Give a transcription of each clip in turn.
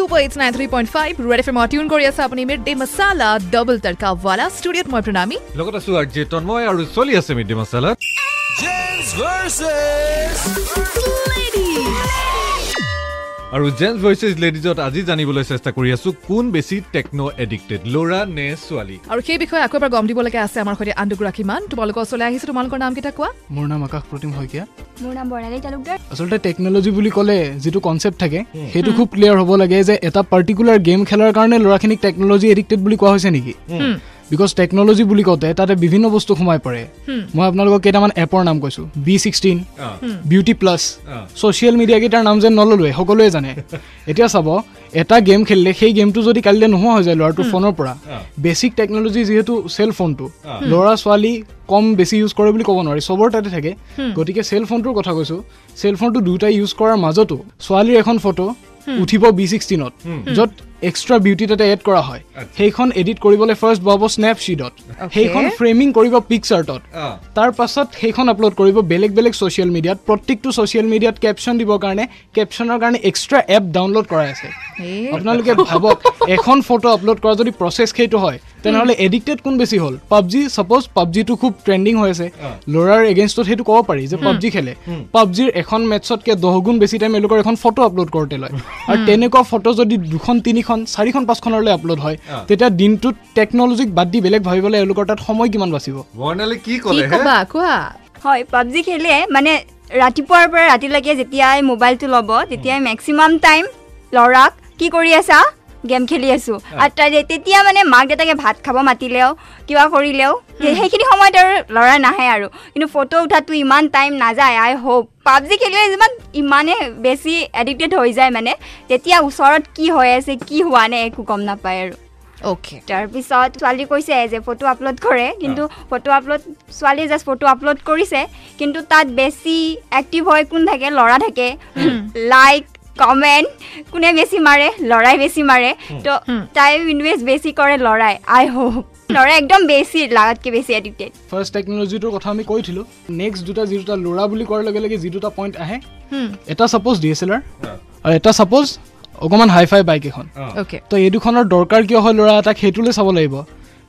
Super eighties nine three point five red F এমৰ tune কৰি আছে আপুনি মিড ডে মছালা ডাবল তড়কাৱালা ষ্টুডিঅ'ত মই প্ৰণামী লগত আছো আৰ জে তন্ময় আৰু চলি আছে মিড ডে মছালাত versus আৰু জেন্টছ ভইচেছ লেডিজত আজি জানিবলৈ চেষ্টা কৰি আছো কোন বেছি টেকন' এডিক্টেড ল'ৰা নে ছোৱালী? আৰু সেই বিষয়ে আকৌ এবাৰ গম দিবলগীয়া আছে আমাৰ সৈতে আন দুগৰাকী মান। তোমালোকৰ ওচৰলৈ আহিছো তোমালোকৰ নামকেইটা কোৱা? মোৰ নাম আকাশ প্ৰতিম শইকীয়া। মোৰ নাম বৰ্ণালী তালুকদাৰ। আচলতে টেকন'লজি বুলি ক'লে যিটো কনচেপ্ট থাকে সেইটো খুব ক্লিয়াৰ হ'ব লাগে যে এটা পাৰ্টিকুলাৰ গেম খেলাৰ কাৰণে ল'ৰাখিনিক টেকন'লজি এডিক্টেড বুলি কোৱা হৈছে নেকি। বিকজ টেকন'লজি বুলি কওঁতে তাতে বিভিন্ন বস্তু সোমাই পৰে। মই আপোনালোকক কেইটামান এপৰ নাম কৈছোঁ। B sixteen beauty plus social মিডিয়াকেইটাৰ নাম যেন নললোৱে সকলোৱে জানে। এতিয়া চাব এটা গেম খেলিলে সেই গেমটো যদি কালিলৈ নোহোৱা হৈ যায় ল'ৰাটোৰ ফোনৰ পৰা বেচিক টেকন'লজি যিহেতু চেল ফোনটো ল'ৰা ছোৱালী কম বেছি ইউজ কৰে বুলি ক'ব নোৱাৰি চবৰ তাতে থাকে। গতিকে চেল ফোনটোৰ কথা কৈছোঁ। চেল ফোনটো দুয়োটাই ইউজ কৰাৰ মাজতো ছোৱালীৰ এখন ফটো উঠিব বি ছিক্সটিনত য'ত এক্সট্ৰা বিউটি তাতে এড কৰা হয়। সেইখন এডিট কৰিবলৈ ফাৰ্ষ্ট বহাব স্নেপশ্বীটত সেইখন ফ্ৰেমিং কৰিব পিকচাৰ্টত তাৰ পাছত সেইখন আপলোড কৰিব বেলেগ বেলেগ ছ'চিয়েল মিডিয়াত প্ৰত্যেকটো ছ'চিয়েল মিডিয়াত কেপশ্যন দিবৰ কাৰণে কেপশ্যনৰ কাৰণে এক্সট্ৰা এপ ডাউনলোড কৰাই আছে। আপোনালোকে ভাবক এখন ফটো আপলোড কৰা যদি প্ৰচেছ সেইটো হয় তেনেহ'লে এডিক্টেড কোন বেছি হ'ল? পাবজি ছাপ'জ পাবজিটো খুব ট্ৰেণ্ডিং হৈ আছে। ল'ৰাৰ এগেইনষ্টত সেইটো ক'ব পাৰি যে পাবজি খেলে। পাবজিৰ এখন মেটছতকৈ দহ গুণ বেছি টাইম এওঁলোকৰ এখন ফটো আপলোড কৰোঁতে লয়। আৰু তেনেকুৱা ফটো যদি দুখন তিনিখন চাৰিখন পাঁচখনলৈ আপলোড হয় তেতিয়া দিনটোত টেকন'লজিক বাদ দি বেলেগ ভাবিবলৈ এওঁলোকৰ তাত সময় কিমান বাচিব? হয় পাবজি খেলে মানে ৰাতিপুৱাৰ পৰা ৰাতিলৈকে যেতিয়াই মোবাইলটো ল'ব তেতিয়াই মেক্সিমাম টাইম ল'ৰাক কি কৰি আছা? গেম খেলি আছোঁ। আৰু তেতিয়া মানে মাক দেউতাকে ভাত খাব মাতিলেও কিবা কৰিলেও সেই- সেইখিনি সময়ত আৰু ল'ৰা নাহে আৰু। কিন্তু ফটো উঠাটো ইমান টাইম নাযায় আই হোপ পাবজি খেলিলে যিমান ইমানে বেছি এডিক্টেড হৈ যায় মানে। তেতিয়া ওচৰত কি হৈ আছে কি হোৱা নাই একো গম নাপায় আৰু। অ'কে তাৰপিছত ছোৱালী কৈছে যে ফটো আপলোড কৰে। কিন্তু ফটো আপলোড ছোৱালীয়ে জাষ্ট ফটো আপলোড কৰিছে। কিন্তু তাত বেছি এক্টিভ হৈ কোন থাকে? ল'ৰা থাকে। লাইক কমেণ্ট কোনে বেছি মাৰে? ল'ৰাই বেছি মাৰে। তো টাইম ইনভেষ্ট বেছি কৰে ল'ৰাই। I hope. ল'ৰাই একদম বেছি লাগাতকৈ বেছি এডিক্টেড ফাৰ্ষ্ট টেকন'লজিটোৰ কথা আমি কৈছিলোঁ নেক্সট দুটা যি দুটা ল'ৰা বুলি কোৱাৰ লগে লগে যি দুটা পইণ্ট আহে এটা suppose D S L R আৰু এটা ছাপ'জ অকণমান হাই ফাই বাইক এখন তো এই দুখনৰ দৰকাৰ কিয় হয় ল'ৰা এটাক সেইটোলৈ চাব লাগিব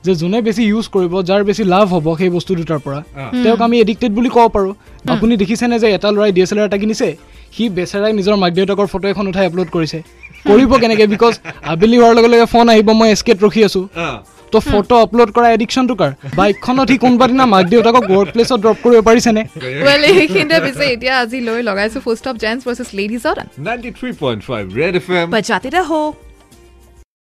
যে যোনে বেছি ইউজ কৰিব যাৰ বেছি লাভ হ'ব সেই বস্তু দুটাৰ পৰা। তেওঁক আমি এডিক্টেড বুলি ক'ব পাৰোঁ। আপুনি দেখিছেনে যে এটা ল'ৰাই ডি এছ এল আৰ এটা কিনিছে? সি বেচেৰাই নিজৰ মাক দেউতাকৰ ফটো এখন উঠাই আপলোড কৰিছে। কৰিব কেনেকৈ? বিকজ আবেলি হোৱাৰ লগে লগে ফোন আহিব মই এস্কেট ৰখি আছোঁ। তো ফটো আপলোড কৰা এডিকশ্যনটো কাৰ? বাইকখনত সি কোনোবা দিনা মাক দেউতাকক ৱৰ্ক প্লেচত ড্ৰপ কৰিব পাৰিছেনে? ৱেল এইখিনিতে পিছে এতিয়া আজি লৈ লগাইছো full stop gents versus লেডিজত ninety three point five red F M বজাতে